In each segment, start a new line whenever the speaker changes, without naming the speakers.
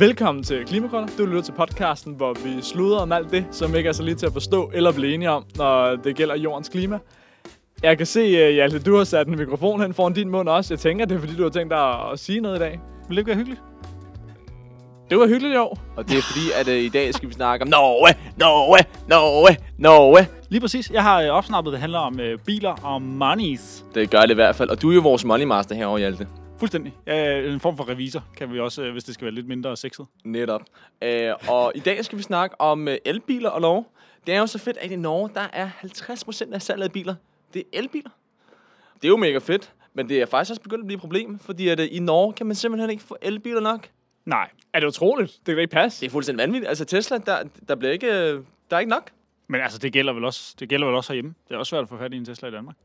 Velkommen til Klimakrøller. Du lytter til podcasten, hvor vi sluder om alt det, som ikke er så lige til at forstå eller blive enige om, når det gælder jordens klima. Jeg kan se, uh, Hjalte, du har sat en mikrofon hen foran din mund også. Jeg tænker, det er fordi, du har tænkt dig at sige noget i dag.
Vil det ikke være hyggeligt?
Det var hyggeligt, jo.
Og det er fordi, at uh, i dag skal vi snakke om Norge, Norge, Norge, Norge.
Lige præcis. Jeg har øh, opsnappet, det handler om øh, biler og monies.
Det gør det i hvert fald. Og du er jo vores money master herovre, Hjalte.
Fuldstændig. Ja, en form for revisor kan vi også, øh, hvis det skal være lidt mindre sexet.
Netop. Uh, og i dag skal vi snakke om uh, elbiler og lov. Det er jo så fedt, at i Norge, der er 50% af salget af biler, det er elbiler. Det er jo mega fedt, men det er faktisk også begyndt at blive et problem, fordi at, uh, i Norge kan man simpelthen ikke få elbiler nok.
Nej.
Er det utroligt? Det kan ikke passe.
Det er fuldstændig vanvittigt. Altså Tesla, der, der bliver ikke, øh, der er ikke nok.
Men altså, det gælder vel også, det gælder vel også herhjemme. Det er også svært at få fat i en Tesla i Danmark.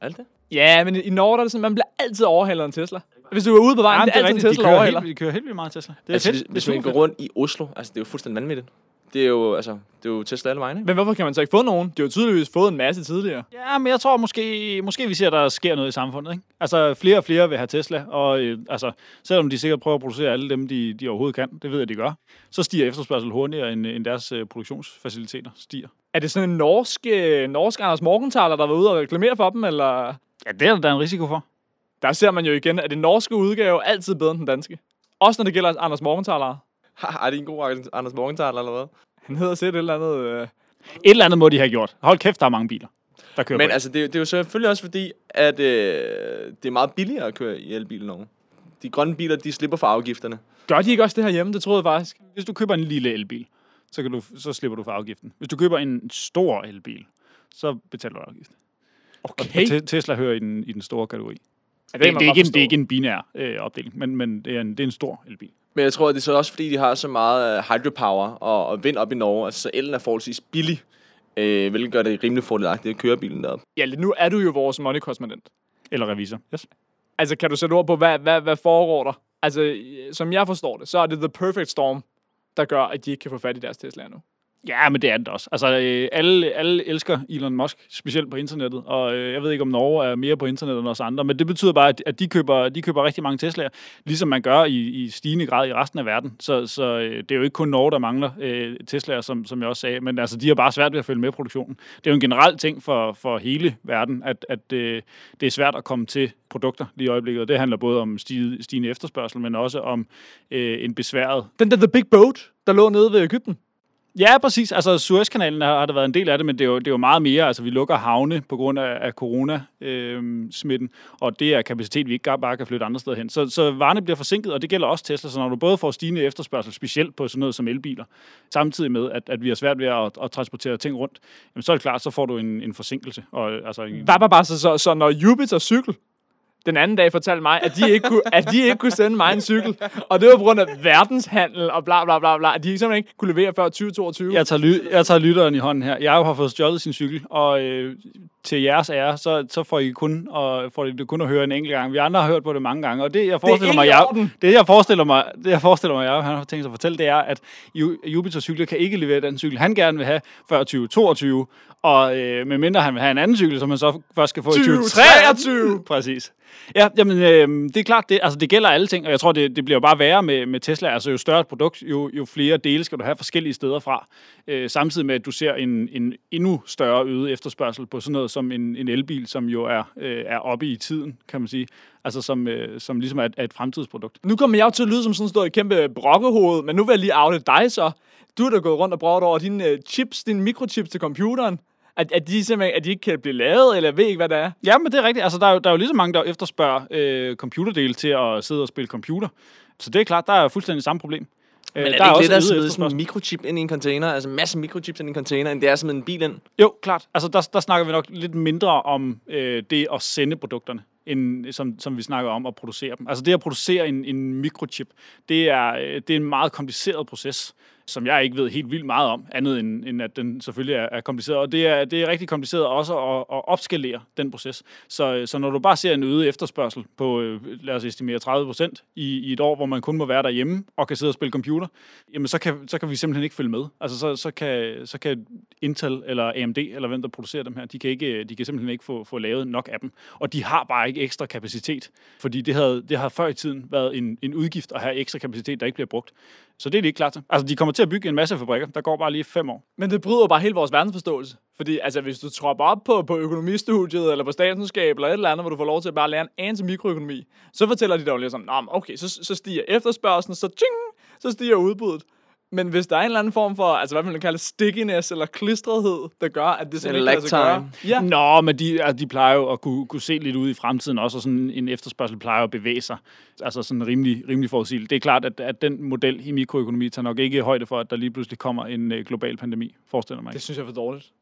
Alt det?
Ja, men i Norge der er det sådan, man bliver altid overhalet af en Tesla. Hvis du er ude på vejen,
Jamen,
det er altid en
de
Tesla
kører,
overhaler.
helt, de kører helt vildt meget Tesla. Det er
Altså,
fedt.
hvis,
Det er
hvis man går rundt i Oslo, altså det er jo fuldstændig vanvittigt. Det er jo, altså, det er jo Tesla alle vejen, ikke?
Men hvorfor kan man så ikke få nogen? De har jo tydeligvis fået en masse tidligere.
Ja, men jeg tror måske, måske vi ser, at der sker noget i samfundet. Ikke? Altså, flere og flere vil have Tesla, og øh, altså, selvom de sikkert prøver at producere alle dem, de, de overhovedet kan, det ved jeg, de gør, så stiger efterspørgsel hurtigere, end, end deres øh, produktionsfaciliteter stiger.
Er det sådan en norsk, øh, norsk Anders Morgenthaler, der var ude og reklamere for dem, eller...
Ja, det er der da en risiko for.
Der ser man jo igen, at den norske udgave er altid bedre end den danske. Også når det gælder Anders Morgenthaler.
Ha, er det en god Anders Morgenthaler eller hvad?
Han hedder set et eller andet... Øh...
Et eller andet må de have gjort. Hold kæft, der er mange biler, der kører
Men
på.
altså, det, er jo- det er jo selvfølgelig også fordi, at øh, det er meget billigere at køre i elbiler nu. De grønne biler, de slipper for afgifterne.
Gør de ikke også det her hjemme? Det troede jeg faktisk.
Hvis du køber en lille elbil, så, kan du, så slipper du for afgiften. Hvis du køber en stor elbil, så betaler du afgift.
Okay.
Og Te- Tesla hører i den, i den store kategori. Det, det, er ikke en, det er ikke en binær øh, opdeling, men, men det, er en, det er en stor elbil.
Men jeg tror, at det er så også fordi, de har så meget øh, hydropower og, og vind op i Norge. Altså, så elen er forholdsvis billig. Øh, hvilket gør det rimelig fordelagtigt at køre bilen derop.
Ja, nu er du jo vores money-korrespondent.
Eller revisor. Yes.
Altså, kan du sætte ord på, hvad, hvad, hvad foregår der? Altså, som jeg forstår det, så er det The Perfect Storm, der gør, at de ikke kan få fat i deres Teslaer nu.
Ja, men det er det også. Altså, øh, alle, alle elsker Elon Musk, specielt på internettet. Og øh, jeg ved ikke, om Norge er mere på internettet end os andre, men det betyder bare, at, at de, køber, de køber rigtig mange Teslaer, ligesom man gør i, i stigende grad i resten af verden. Så, så øh, det er jo ikke kun Norge, der mangler øh, Teslaer, som, som jeg også sagde, men altså, de har bare svært ved at følge med produktionen. Det er jo en generel ting for, for hele verden, at, at øh, det er svært at komme til produkter lige i øjeblikket, og det handler både om stige, stigende efterspørgsel, men også om øh, en besværet
Den der The Big Boat, der lå nede ved Ægypten.
Ja, præcis. Altså, Suezkanalen har, har der været en del af det, men det er jo, det er jo meget mere. Altså, vi lukker havne på grund af, af coronasmitten, øhm, og det er kapacitet, vi ikke bare kan flytte andre steder hen. Så, så varerne bliver forsinket, og det gælder også Tesla. Så når du både får stigende efterspørgsel, specielt på sådan noget som elbiler, samtidig med, at, at vi har svært ved at, at transportere ting rundt, jamen, så er det klart, så får du en, en forsinkelse. Og, altså, en,
Var bare, bare så, så, så når Jupiter cykel den anden dag fortalte mig, at de, ikke kunne, at de ikke kunne sende mig en cykel. Og det var på grund af verdenshandel og bla bla bla bla. At de simpelthen ikke kunne levere før 2022.
Jeg tager, ly- jeg tager lytteren i hånden her. Jeg har fået stjålet sin cykel, og øh, til jeres ære, så, så får I kun, og, får I det kun at høre en enkelt gang. Vi andre har hørt på det mange gange, og det jeg forestiller
ikke
mig,
i
jeg, det jeg forestiller mig, det jeg forestiller mig, jeg han har tænkt sig at fortælle, det er, at Ju- Jupiter cykler kan ikke levere den cykel, han gerne vil have før 2022, og øh, medmindre han vil have en anden cykel, som han så først skal få i
2023.
2023. Præcis. Ja, jamen, øh, det er klart, det, altså, det gælder alle ting, og jeg tror, det, det bliver bare værre med, med Tesla. Altså, jo større et produkt, jo, jo flere dele skal du have forskellige steder fra. Øh, samtidig med, at du ser en, en endnu større øget efterspørgsel på sådan noget som en, en elbil, som jo er, øh, er oppe i tiden, kan man sige. Altså, som, øh, som ligesom er et, er et fremtidsprodukt.
Nu kommer jeg jo til at lyde som sådan stort et kæmpe brokkehoved, men nu vil jeg lige afle dig så. Du er da gået rundt og brokket over dine øh, chips, dine mikrochips til computeren. At, at de simpelthen at de ikke kan blive lavet, eller ved ikke, hvad det er.
Ja, men det er rigtigt. Altså, der er jo, der er jo lige så mange, der efterspørger øh, computerdele til at sidde og spille computer. Så det er klart, der er fuldstændig samme problem. Øh,
Men er
der
det ikke
også
lettere at smide sådan en mikrochip ind i en container? Altså en masse mikrochips ind i en container, end det er som en bil ind?
Jo, klart. Altså, der, der snakker vi nok lidt mindre om øh, det at sende produkterne, end som, som vi snakker om at producere dem. Altså det at producere en, en mikrochip, det er, øh, det er en meget kompliceret proces, som jeg ikke ved helt vildt meget om, andet end, end at den selvfølgelig er, er kompliceret. Og det er, det er rigtig kompliceret også at, at opskalere den proces. Så, så når du bare ser en øget efterspørgsel på, øh, lad os estimere 30 procent i, i et år, hvor man kun må være derhjemme og kan sidde og spille computer, jamen så kan, så kan vi simpelthen ikke følge med. Altså så, så, kan, så kan Intel eller AMD, eller hvem der producerer dem her, de kan, ikke, de kan simpelthen ikke få, få lavet nok af dem. Og de har bare ikke ekstra kapacitet, fordi det havde, det har før i tiden været en, en udgift at have ekstra kapacitet, der ikke bliver brugt. Så det er de ikke klar til. Altså, de kommer til at bygge en masse fabrikker. Der går bare lige fem år.
Men det bryder jo bare hele vores verdensforståelse. Fordi altså, hvis du tropper op på, på økonomistudiet, eller på statskundskab, eller et eller andet, hvor du får lov til at bare lære en anelse mikroøkonomi, så fortæller de dig jo lige sådan, Nå, men okay, så, så stiger efterspørgselen, så, ting, så stiger udbuddet. Men hvis der er en eller anden form for, altså hvad man vil kalde stickiness eller klistrethed, der gør, at det simpelthen ikke kan gøre.
Ja. Nå, men de, altså, de plejer jo at kunne, kunne se lidt ud i fremtiden også, og sådan en efterspørgsel plejer at bevæge sig. Altså sådan rimelig, rimelig forudsigeligt. Det er klart, at, at den model i mikroøkonomi tager nok ikke højde for, at der lige pludselig kommer en øh, global pandemi, forestiller mig.
Det synes jeg er for dårligt.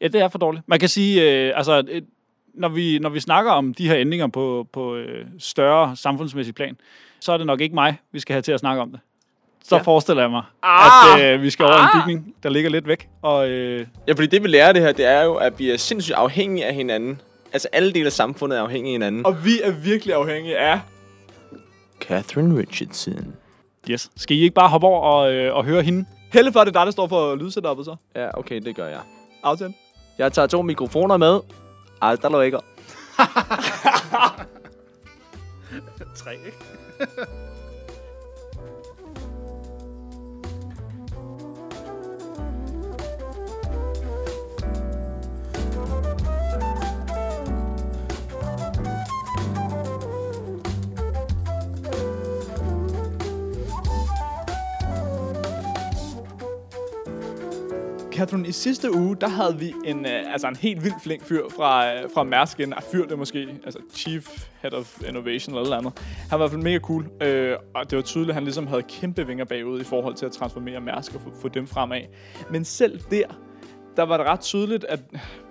Ja, det er for dårligt. Man kan sige, øh, altså, et, når, vi, når vi snakker om de her ændringer på, på øh, større samfundsmæssig plan, så er det nok ikke mig, vi skal have til at snakke om det så ja. forestiller jeg mig, ah, at øh, vi skal over ah, en bygning, der ligger lidt væk. Og, øh,
ja, fordi det vi lærer det her, det er jo, at vi er sindssygt afhængige af hinanden. Altså alle dele af samfundet er afhængige af hinanden.
Og vi er virkelig afhængige af...
Catherine Richardson.
Yes. Skal I ikke bare hoppe over og, øh, og høre hende?
Helle for, det er dig, der står for lydsetupet så.
Ja, okay, det gør jeg.
Aftale.
Jeg tager to mikrofoner med. Alt der ikke.
Tre, ikke?
Katrin, i sidste uge, der havde vi en, øh, altså en helt vild flink fyr fra, øh, fra Mærsk, en fyr det måske, altså Chief Head of Innovation eller noget andet. Han var i hvert fald mega cool, øh, og det var tydeligt, at han ligesom havde kæmpe vinger bagud i forhold til at transformere Mærsk og få, få dem fremad. Men selv der, der var det ret tydeligt, at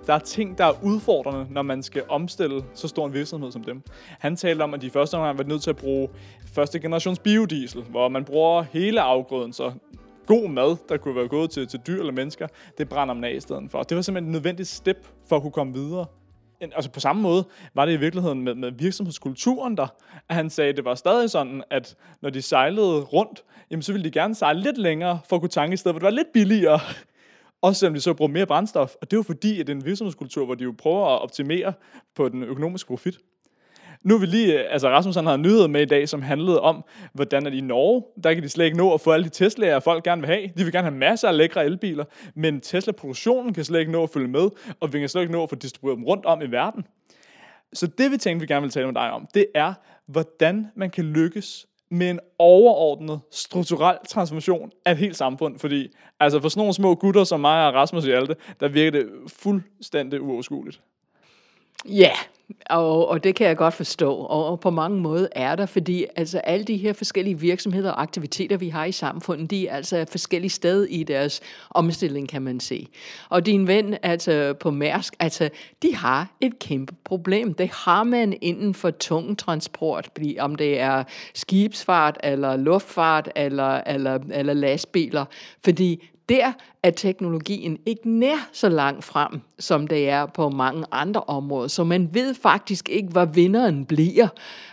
der er ting, der er udfordrende, når man skal omstille så stor en virksomhed som dem. Han talte om, at de første omgang var nødt til at bruge første generations biodiesel, hvor man bruger hele afgrøden, så god mad, der kunne være gået til, til dyr eller mennesker, det brænder man af i stedet for. Det var simpelthen et nødvendigt step for at kunne komme videre. En, altså på samme måde var det i virkeligheden med, med virksomhedskulturen der, at han sagde, at det var stadig sådan, at når de sejlede rundt, jamen så ville de gerne sejle lidt længere for at kunne tanke i stedet, hvor det var lidt billigere. Også selvom de så bruger mere brændstof. Og det var fordi, at det er en virksomhedskultur, hvor de jo prøver at optimere på den økonomiske profit. Nu er vi lige, øh, altså Rasmus han har en nyhed med i dag, som handlede om, hvordan at i Norge, der kan de slet ikke nå at få alle de Tesla'er, folk gerne vil have. De vil gerne have masser af lækre elbiler, men Tesla-produktionen kan slet ikke nå at følge med, og vi kan slet ikke nå at få distribueret dem rundt om i verden. Så det vi tænkte, vi gerne vil tale med dig om, det er, hvordan man kan lykkes med en overordnet strukturel transformation af et helt samfund. Fordi altså for sådan nogle små gutter som mig og Rasmus i Alte, der virker det fuldstændig uoverskueligt.
Ja, og, og det kan jeg godt forstå, og, og på mange måder er der, fordi altså alle de her forskellige virksomheder og aktiviteter, vi har i samfundet, de er altså forskellige steder i deres omstilling, kan man se. Og din ven altså på Mærsk, altså de har et kæmpe problem. Det har man inden for tung transport, om det er skibsfart, eller luftfart, eller, eller, eller lastbiler, fordi der er teknologien ikke nær så langt frem, som det er på mange andre områder. Så man ved faktisk ikke, hvad vinderen bliver.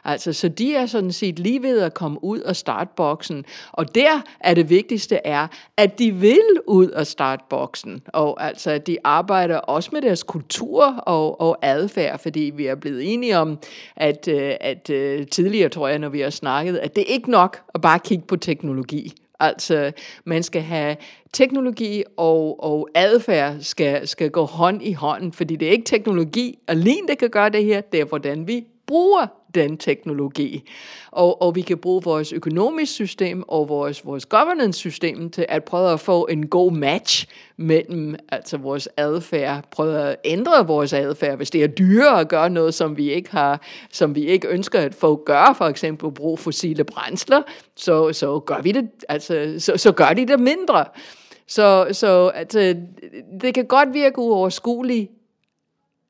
Altså, så de er sådan set lige ved at komme ud af startboksen. Og der er det vigtigste er, at de vil ud af startboksen. Og altså, at de arbejder også med deres kultur og, og adfærd, fordi vi er blevet enige om, at, øh, at øh, tidligere, tror jeg, når vi har snakket, at det er ikke nok at bare kigge på teknologi. Altså, man skal have teknologi og, og adfærd skal, skal gå hånd i hånd, fordi det er ikke teknologi alene, der kan gøre det her, det er hvordan vi bruger den teknologi. Og, og vi kan bruge vores økonomisk system og vores, vores governance-system til at prøve at få en god match mellem altså vores adfærd, prøve at ændre vores adfærd, hvis det er dyrere at gøre noget, som vi ikke har, som vi ikke ønsker at få gøre, for eksempel bruge fossile brændsler, så, så gør vi det, altså, så, så gør de det mindre. Så, så altså, det kan godt virke uoverskueligt,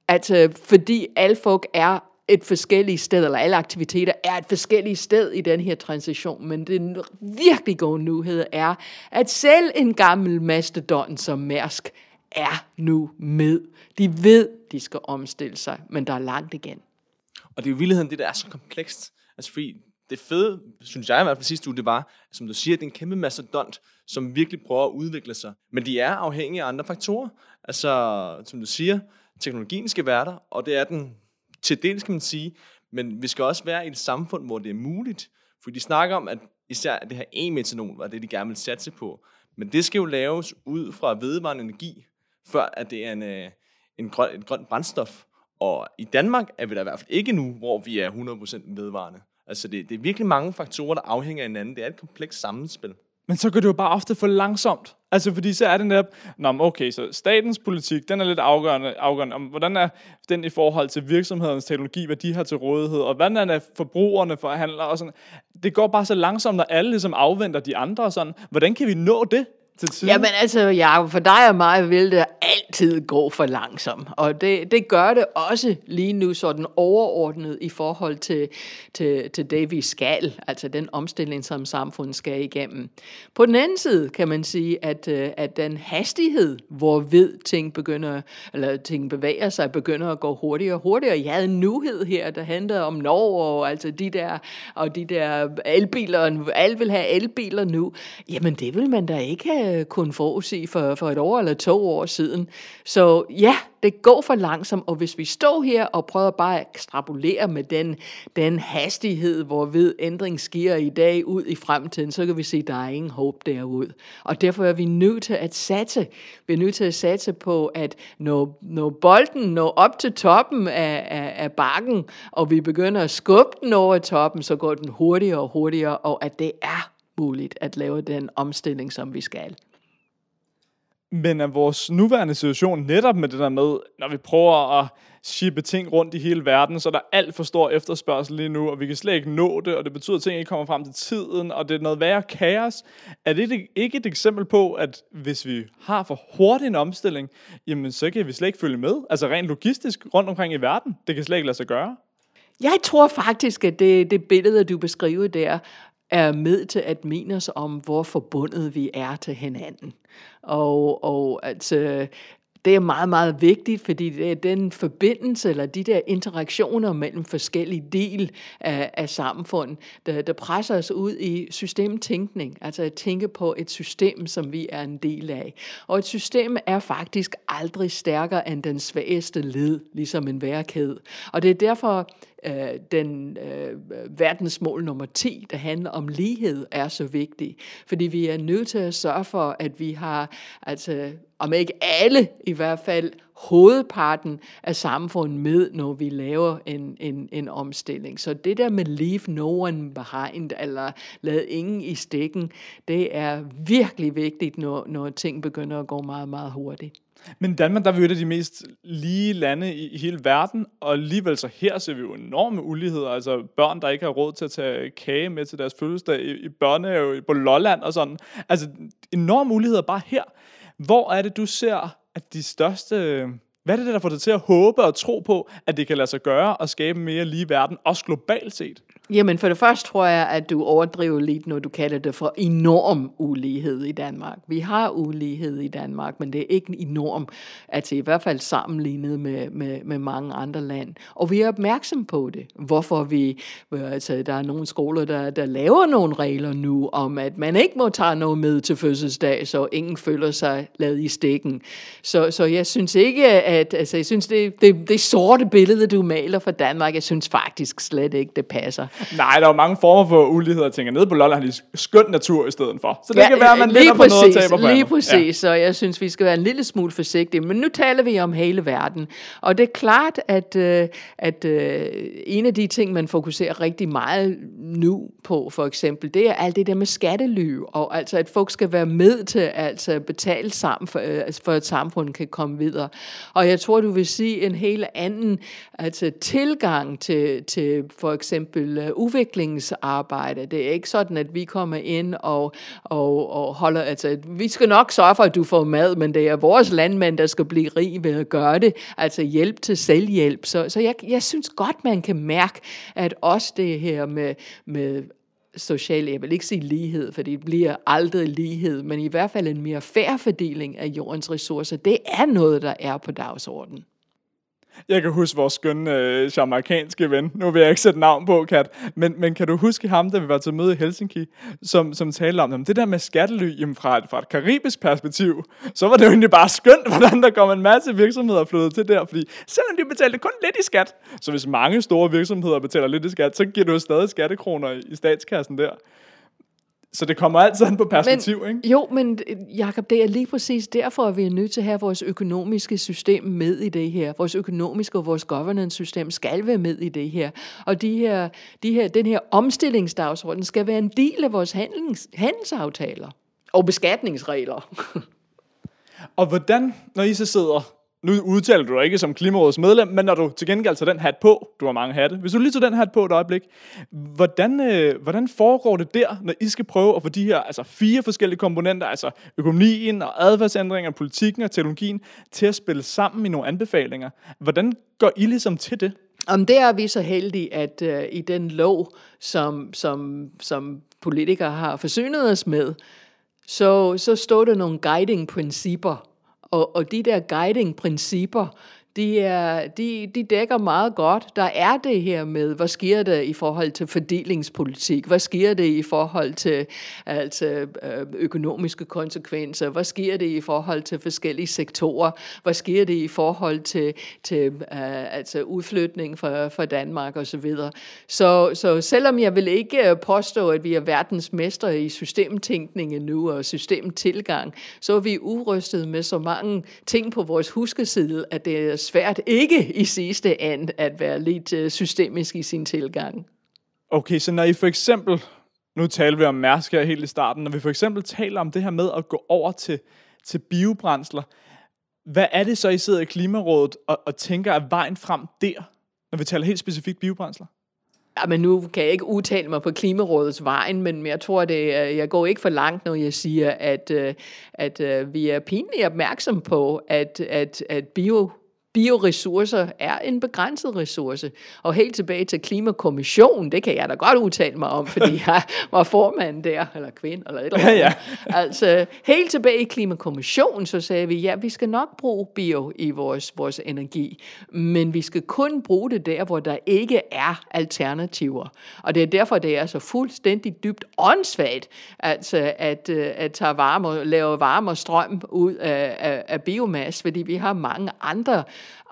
at fordi alle folk er et forskelligt sted, eller alle aktiviteter er et forskelligt sted i den her transition, men den virkelig gode nyhed er, at selv en gammel mastodon som Mærsk er nu med. De ved, de skal omstille sig, men der er langt igen.
Og det er jo villigheden, det der er så komplekst. Altså fordi det fede, synes jeg i hvert fald sidste uge, det var, som du siger, det er en kæmpe mastodont, som virkelig prøver at udvikle sig. Men de er afhængige af andre faktorer. Altså, som du siger, teknologien skal være der, og det er den til dels, kan man sige. Men vi skal også være i et samfund, hvor det er muligt. For de snakker om, at især det her e-metanol var det, de gerne vil satse på. Men det skal jo laves ud fra vedvarende energi, før at det er en, øh, en grøn, et grønt brændstof. Og i Danmark er vi da i hvert fald ikke nu, hvor vi er 100% vedvarende. Altså det, det er virkelig mange faktorer, der afhænger af hinanden. Det er et komplekst sammenspil.
Men så går det jo bare ofte for langsomt. Altså, fordi så er det netop, Nå, men okay, så statens politik, den er lidt afgørende, afgørende om, hvordan er den i forhold til virksomhedens teknologi, hvad de har til rådighed, og hvordan er forbrugerne forhandler og sådan. Det går bare så langsomt, når alle ligesom afventer de andre og sådan. Hvordan kan vi nå det? til tiden?
Jamen altså, Jacob, for dig og mig vil det altid gå for langsomt. Og det, det gør det også lige nu sådan overordnet i forhold til, til, til det, vi skal. Altså den omstilling, som samfundet skal igennem. På den anden side kan man sige, at, øh, at den hastighed, hvor ved ting begynder, eller ting bevæger sig, begynder at gå hurtigere og hurtigere. Jeg havde en nyhed her, der handlede om Norge, og altså de der, og de der elbiler, alle vil have elbiler nu. Jamen det vil man da ikke øh, kunne forudse for, for et år eller to år siden. Så ja, det går for langsomt, og hvis vi står her og prøver bare at ekstrapolere med den, den hastighed, hvor ved ændring sker i dag ud i fremtiden, så kan vi se, at der er ingen håb derud. Og derfor er vi nødt til at satse. Vi er nødt til at satse på, at når, når bolden når op til toppen af, af, af bakken, og vi begynder at skubbe den over toppen, så går den hurtigere og hurtigere, og at det er muligt at lave den omstilling, som vi skal.
Men er vores nuværende situation netop med det der med, når vi prøver at shippe ting rundt i hele verden, så er der alt for stor efterspørgsel lige nu, og vi kan slet ikke nå det, og det betyder, at ting ikke kommer frem til tiden, og det er noget værre kaos. Er det ikke et eksempel på, at hvis vi har for hurtig en omstilling, jamen så kan vi slet ikke følge med? Altså rent logistisk rundt omkring i verden, det kan slet ikke lade sig gøre.
Jeg tror faktisk, at det, det billede, du beskriver der, er med til at mene os om, hvor forbundet vi er til hinanden. Og, og at, det er meget, meget vigtigt, fordi det er den forbindelse, eller de der interaktioner mellem forskellige del af, af samfundet, der, der presser os ud i systemtænkning. Altså at tænke på et system, som vi er en del af. Og et system er faktisk aldrig stærkere end den svageste led, ligesom en værkhed. Og det er derfor, øh, den øh, verdensmål nummer 10, der handler om lighed, er så vigtig. Fordi vi er nødt til at sørge for, at vi har, altså, om ikke alle, i hvert fald hovedparten af samfundet med, når vi laver en, en, en omstilling. Så det der med leave no one behind, eller lad ingen i stikken, det er virkelig vigtigt, når, når ting begynder at gå meget, meget hurtigt.
Men Danmark, der er vi jo et af de mest lige lande i, i hele verden, og alligevel så her ser vi jo enorme uligheder. Altså børn, der ikke har råd til at tage kage med til deres fødselsdag i, i børnehave på Lolland og sådan. Altså enorme uligheder bare her. Hvor er det, du ser, at de største... Hvad er det, der får dig til at håbe og tro på, at det kan lade sig gøre og skabe en mere lige verden, også globalt set?
Jamen for det første tror jeg, at du overdriver lidt, når du kalder det for enorm ulighed i Danmark. Vi har ulighed i Danmark, men det er ikke enorm, altså i hvert fald sammenlignet med, med, med mange andre lande. Og vi er opmærksom på det. Hvorfor vi, øh, altså der er nogle skoler, der, der laver nogle regler nu om, at man ikke må tage noget med til fødselsdag, så ingen føler sig lavet i stikken. Så, så jeg synes ikke, at, altså jeg synes, det, det, det sorte billede, du maler for Danmark, jeg synes faktisk slet ikke, det passer.
Nej, der er jo mange former for ulighed, jeg tænker. Nede på Lolland har de skøn natur i stedet for. Så det ja, kan være, at man lidt på noget og taber på
Lige præcis, ja. så jeg synes, vi skal være en lille smule forsigtige. Men nu taler vi om hele verden. Og det er klart, at, øh, at øh, en af de ting, man fokuserer rigtig meget nu på, for eksempel, det er alt det der med skattely. Og altså, at folk skal være med til at altså, betale sammen, for, øh, for at samfundet kan komme videre. Og jeg tror, du vil sige en helt anden altså, tilgang til, til for eksempel Øh, udviklingsarbejde. Det er ikke sådan, at vi kommer ind og, og, og holder, altså vi skal nok sørge for, at du får mad, men det er vores landmænd, der skal blive rig ved at gøre det. Altså hjælp til selvhjælp. Så, så jeg, jeg synes godt, man kan mærke, at også det her med, med social, jeg vil ikke sige lighed, for det bliver aldrig lighed, men i hvert fald en mere færre fordeling af jordens ressourcer, det er noget, der er på dagsordenen.
Jeg kan huske vores skønne øh, jamaikanske ven. Nu vil jeg ikke sætte navn på, Kat. Men, men kan du huske ham, da vi var til møde i Helsinki, som, som talte om, jamen, det der med skattely jamen, fra, et, fra et karibisk perspektiv, så var det jo egentlig bare skønt, hvordan der kom en masse virksomheder flyttet til der, fordi selvom de betalte kun lidt i skat, så hvis mange store virksomheder betaler lidt i skat, så giver du jo stadig skattekroner i, i statskassen der. Så det kommer altid an på perspektiv,
men,
ikke?
Jo, men Jacob, det er lige præcis derfor, at vi er nødt til at have vores økonomiske system med i det her. Vores økonomiske og vores governance-system skal være med i det her. Og de her, de her, den her omstillingsdagsorden skal være en del af vores handels, handelsaftaler og beskatningsregler.
og hvordan, når I så sidder nu udtaler du dig ikke som Klimarådets medlem, men når du til gengæld tager den hat på, du har mange hatte, hvis du lige tager den hat på et øjeblik, hvordan, øh, hvordan foregår det der, når I skal prøve at få de her altså fire forskellige komponenter, altså økonomien og adfærdsændringer, politikken og teknologien, til at spille sammen i nogle anbefalinger? Hvordan går I ligesom til det?
Om det er vi så heldige, at øh, i den lov, som, som, som politikere har forsynet os med, så, så står der nogle guiding principper og, og de der guiding-principper, de, er, de, de dækker meget godt. Der er det her med, hvad sker der i forhold til fordelingspolitik? Hvad sker det i forhold til altså, øh, økonomiske konsekvenser? Hvad sker det i forhold til forskellige sektorer? Hvad sker det i forhold til, til uh, altså udflytning fra, fra Danmark osv.? Så, så, så selvom jeg vil ikke øh, påstå, at vi er verdensmestre i systemtænkning nu og systemtilgang, så er vi urystet med så mange ting på vores huskeside, at det er svært ikke i sidste ende at være lidt øh, systemisk i sin tilgang.
Okay, så når I for eksempel, nu taler vi om Mærsk her helt i starten, når vi for eksempel taler om det her med at gå over til, til biobrændsler, hvad er det så, I sidder i Klimarådet og, og tænker er vejen frem der, når vi taler helt specifikt biobrændsler?
Ja, men nu kan jeg ikke udtale mig på Klimarådets vejen, men jeg tror, det jeg går ikke for langt, når jeg siger, at, øh, at, at øh, vi er pinligt opmærksom på, at, at, at bio bioressourcer er en begrænset ressource. Og helt tilbage til klimakommissionen, det kan jeg da godt udtale mig om, fordi jeg var formand der, eller kvinde, eller et eller andet. Ja, ja. Altså, helt tilbage i klimakommissionen, så sagde vi, ja, vi skal nok bruge bio i vores, vores energi, men vi skal kun bruge det der, hvor der ikke er alternativer. Og det er derfor, det er så fuldstændig dybt åndssvagt, altså, at, øh, at tage varme, lave varme og strøm ud af, af, af biomasse, fordi vi har mange andre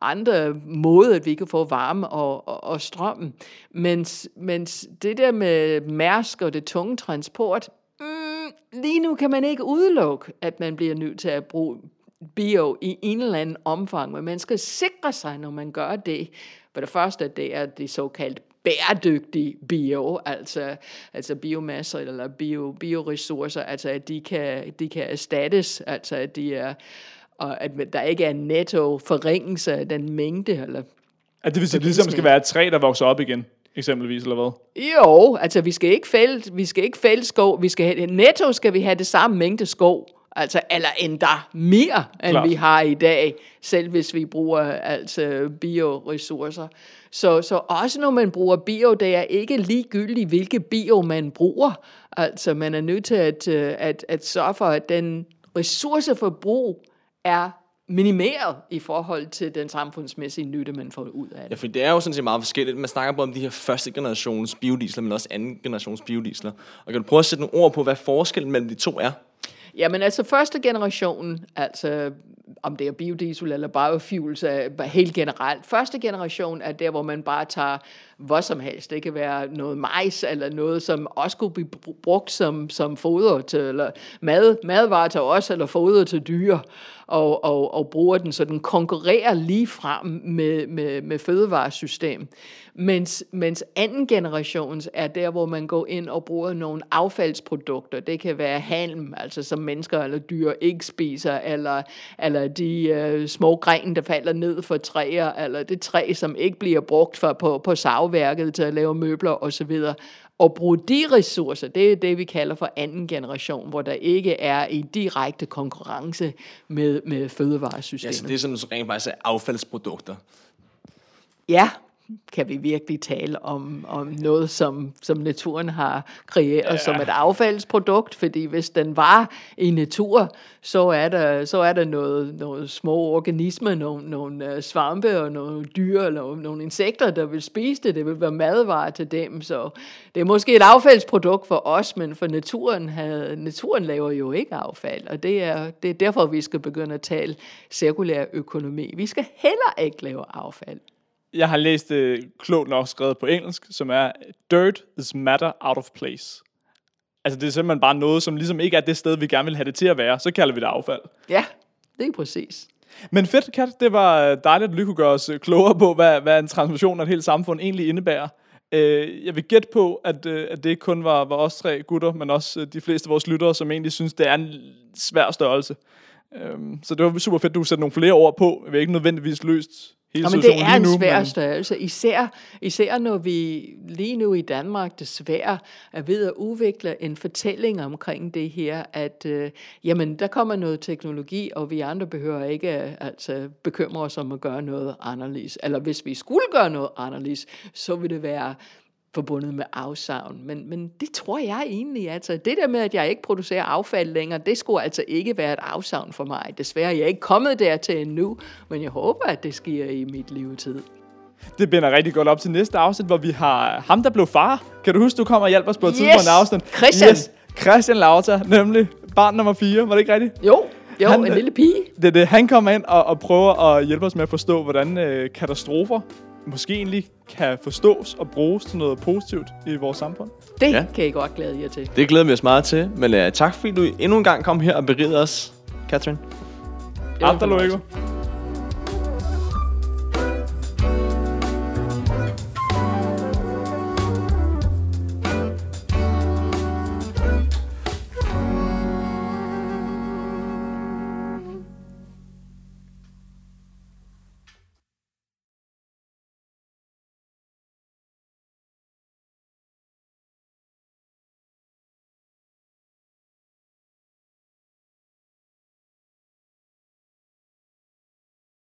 andre måder, at vi kan få varme og, og, og strøm. Mens, mens det der med mærsk og det tunge transport, mm, lige nu kan man ikke udelukke, at man bliver nødt til at bruge bio i en eller anden omfang, men man skal sikre sig, når man gør det. For det første, det er det såkaldt bæredygtige bio, altså, altså biomasser eller bio, bioressourcer, altså at de kan, de kan erstattes, altså at de er og at der ikke er en netto forringelse af den mængde. Eller
at det vil sige, at det ligesom skal være et træ, der vokser op igen, eksempelvis, eller hvad?
Jo, altså vi skal ikke fælde, vi skal ikke fælde skov, vi skal have, netto skal vi have det samme mængde skov, altså, eller endda mere, end Klar. vi har i dag, selv hvis vi bruger altså bioressourcer. Så, så også når man bruger bio, det er ikke ligegyldigt, hvilke bio man bruger. Altså man er nødt til at, øh, at, at sørge for, at den ressourceforbrug, er minimeret i forhold til den samfundsmæssige nytte, man får ud af det.
Ja, for det er jo sådan set meget forskelligt. Man snakker både om de her første generations biodiesler, men også anden generations biodiesler. Og kan du prøve at sætte nogle ord på, hvad forskellen mellem de to er?
Jamen altså første generation, altså om det er biodiesel eller biofuels, er helt generelt. Første generation er der, hvor man bare tager hvad som helst. Det kan være noget majs, eller noget, som også kunne blive brugt som, som foder til, eller mad, madvarer til os, eller foder til dyr og, og, og bruger den, så den konkurrerer lige frem med, med, med fødevaresystem. Mens, mens anden generations er der, hvor man går ind og bruger nogle affaldsprodukter. Det kan være halm, altså som mennesker eller dyr ikke spiser, eller, eller de øh, små grene, der falder ned for træer, eller det træ, som ikke bliver brugt for, på, på savværket til at lave møbler osv og bruge de ressourcer, det er det, vi kalder for anden generation, hvor der ikke er i direkte konkurrence med, med fødevaresystemet.
Ja, så det er sådan rent faktisk affaldsprodukter.
Ja, kan vi virkelig tale om, om noget, som, som naturen har kreeret ja. som et affaldsprodukt, fordi hvis den var i natur, så er der, så er der noget, noget små organismer, nogle, nogle øh, svampe og nogle dyr, eller nogle insekter, der vil spise det. Det vil være madvarer til dem, så det er måske et affaldsprodukt for os, men for naturen, havde, naturen laver jo ikke affald, og det er, det er derfor, vi skal begynde at tale cirkulær økonomi. Vi skal heller ikke lave affald
jeg har læst det uh, klogt nok skrevet på engelsk, som er Dirt is matter out of place. Altså det er simpelthen bare noget, som ligesom ikke er det sted, vi gerne vil have det til at være. Så kalder vi det affald.
Ja, det er præcis.
Men fedt, Kat. Det var øh, dejligt, at du kunne gøre os øh, klogere på, hvad, hvad en transformation af et helt samfund egentlig indebærer. Jeg vil gætte på, at, at det ikke kun var, var os tre gutter, men også de fleste af vores lyttere, som egentlig synes, det er en svær størrelse. Øhm, så det var super fedt, at du sætter nogle flere ord på. Vi er ikke nødvendigvis løst
hele men det er en svær men... størrelse, især, især når vi lige nu i Danmark desværre er ved at udvikle en fortælling omkring det her, at øh, jamen, der kommer noget teknologi, og vi andre behøver ikke altså, bekymre os om at gøre noget anderledes. Eller hvis vi skulle gøre noget anderledes, så vil det være forbundet med afsavn. Men, men det tror jeg egentlig, altså det der med, at jeg ikke producerer affald længere, det skulle altså ikke være et afsavn for mig. Desværre jeg er jeg ikke kommet dertil endnu, men jeg håber, at det sker i mit levetid.
Det binder rigtig godt op til næste afsnit, hvor vi har ham, der blev far. Kan du huske, du kommer og hjælper os på et yes. tidspunkt afsnit?
Christian! Yes.
Christian Lauter, nemlig barn nummer 4. Var det ikke rigtigt?
Jo, jo, han, en lille pige.
Det det. Han kommer ind og, og prøver at hjælpe os med at forstå, hvordan øh, katastrofer måske egentlig kan forstås og bruges til noget positivt i vores samfund.
Det ja. kan jeg godt glæde jer til.
Det glæder vi os meget til. Men uh, tak fordi du endnu en gang kom her og berigede os, Katrin.
Hasta luego.